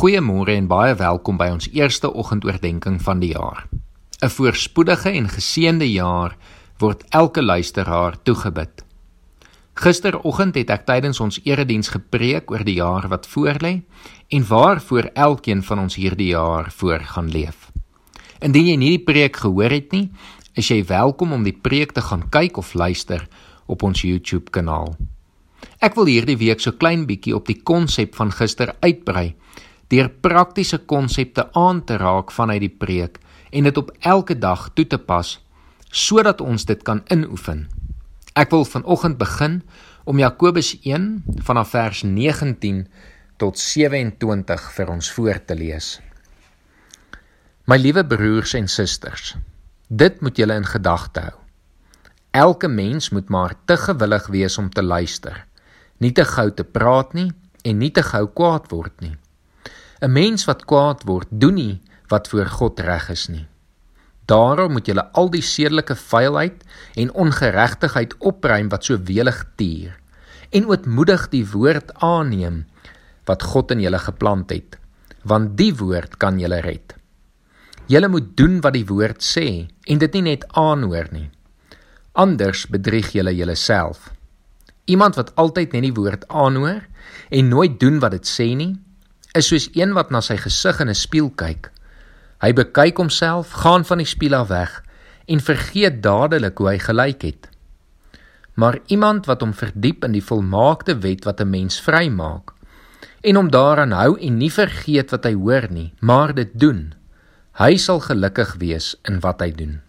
Goeiemôre en baie welkom by ons eerste oggendoordenkings van die jaar. 'n Voorspoedige en geseënde jaar word elke luisteraar toegebid. Gisteroggend het ek tydens ons erediens gepreek oor die jaar wat voorlê en waarvoor elkeen van ons hierdie jaar voor gaan leef. Indien jy nie die preek gehoor het nie, is jy welkom om die preek te gaan kyk of luister op ons YouTube kanaal. Ek wil hierdie week so klein bietjie op die konsep van gister uitbrei deur praktiese konsepte aan te raak vanuit die preek en dit op elke dag toe te pas sodat ons dit kan inoefen. Ek wil vanoggend begin om Jakobus 1 vanaf vers 19 tot 27 vir ons voor te lees. My liewe broers en susters, dit moet julle in gedagte hou. Elke mens moet maar te gewillig wees om te luister, nie te gou te praat nie en nie te gou kwaad word nie. 'n Mens wat kwaad word, doen nie wat voor God reg is nie. Daarom moet julle al die sedelike vuilheid en ongeregtigheid opruim wat so welig tier en ootmoedig die woord aanneem wat God in julle geplant het, want die woord kan julle red. Julle moet doen wat die woord sê en dit nie net aanhoor nie. Anders bedrieg julle julleself. Iemand wat altyd net die woord aanhoor en nooit doen wat dit sê nie, is soos een wat na sy gesig in 'n spieël kyk. Hy bekyk homself, gaan van die spieël af weg en vergeet dadelik hoe hy gelyk het. Maar iemand wat hom verdiep in die volmaakte wet wat 'n mens vrymaak en hom daaraan hou en nie vergeet wat hy hoor nie, maar dit doen, hy sal gelukkig wees in wat hy doen.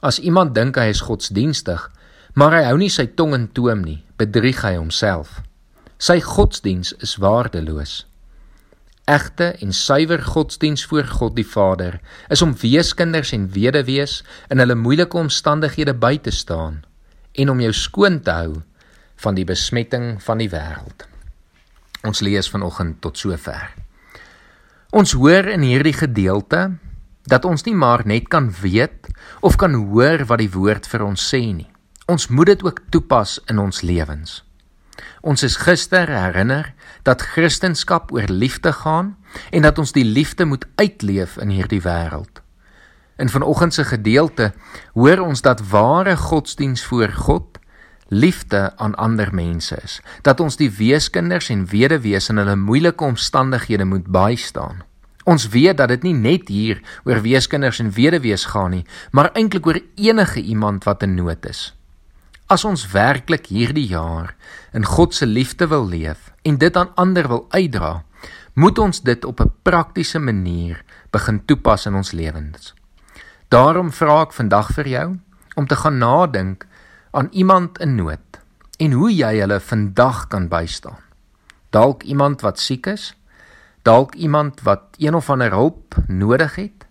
As iemand dink hy is godsdienstig, maar hy hou nie sy tong in toom nie, bedrieg hy homself. Sy godsdiens is waardeloos egte en suiwer godsdiens voor God die Vader is om weeskinders en weduwees in hulle moeilike omstandighede by te staan en om jou skoon te hou van die besmetting van die wêreld. Ons lees vanoggend tot sover. Ons hoor in hierdie gedeelte dat ons nie maar net kan weet of kan hoor wat die woord vir ons sê nie. Ons moet dit ook toepas in ons lewens. Ons is gister herinner dat Christendom oor liefde gaan en dat ons die liefde moet uitleef in hierdie wêreld. In vanoggend se gedeelte hoor ons dat ware godsdiens voor God liefde aan ander mense is. Dat ons die weeskinders en weduwees in hulle moeilike omstandighede moet bystaan. Ons weet dat dit nie net hier oor weeskinders en weduwees gaan nie, maar eintlik oor enige iemand wat in nood is. As ons werklik hierdie jaar in God se liefde wil leef en dit aan ander wil uitdra, moet ons dit op 'n praktiese manier begin toepas in ons lewens. Daarom vra ek vandag vir jou om te gaan nadink aan iemand in nood en hoe jy hulle vandag kan bystaan. Dalk iemand wat siek is, dalk iemand wat een of ander hulp nodig het.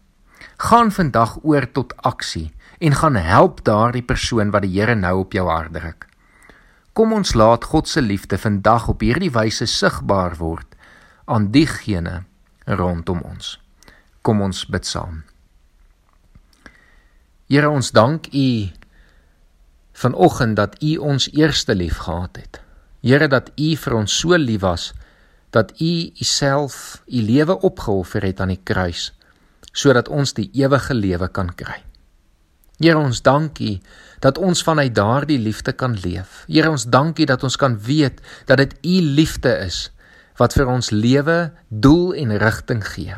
Gaan vandag oor tot aksie en gaan help daardie persoon wat die Here nou op jou hart druk. Kom ons laat God se liefde vandag op hierdie wyse sigbaar word aan diegene rondom ons. Kom ons bid saam. Here ons dank U vanoggend dat U ons eerste lief gehad het. Here dat U vir ons so lief was dat U Uself U lewe opgeoffer het aan die kruis sodat ons die ewige lewe kan kry. Here ons dankie dat ons vanuit daardie liefde kan leef. Here ons dankie dat ons kan weet dat dit U liefde is wat vir ons lewe doel en rigting gee.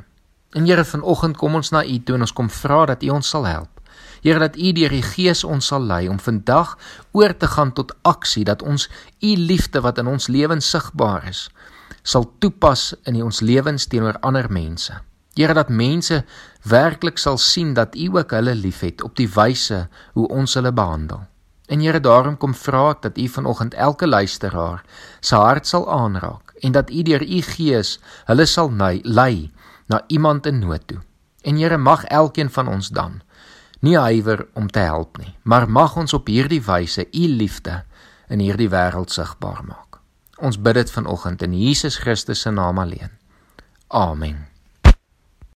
En Here vanoggend kom ons na U toe en ons kom vra dat U ons sal help. Here dat U deur die Gees ons sal lei om vandag oor te gaan tot aksie dat ons U liefde wat in ons lewens sigbaar is sal toepas in ons lewens teenoor ander mense. Here dat mense werklik sal sien dat U ook hulle liefhet op die wyse hoe ons hulle behandel. En Here daarom kom vra ek dat U vanoggend elke luisteraar se hart sal aanraak en dat U deur U Gees hulle sal lei na iemand in nood toe. En Here mag elkeen van ons dan nie huiwer om te help nie, maar mag ons op hierdie wyse U liefde in hierdie wêreld sigbaar maak. Ons bid dit vanoggend in Jesus Christus se naam alleen. Amen.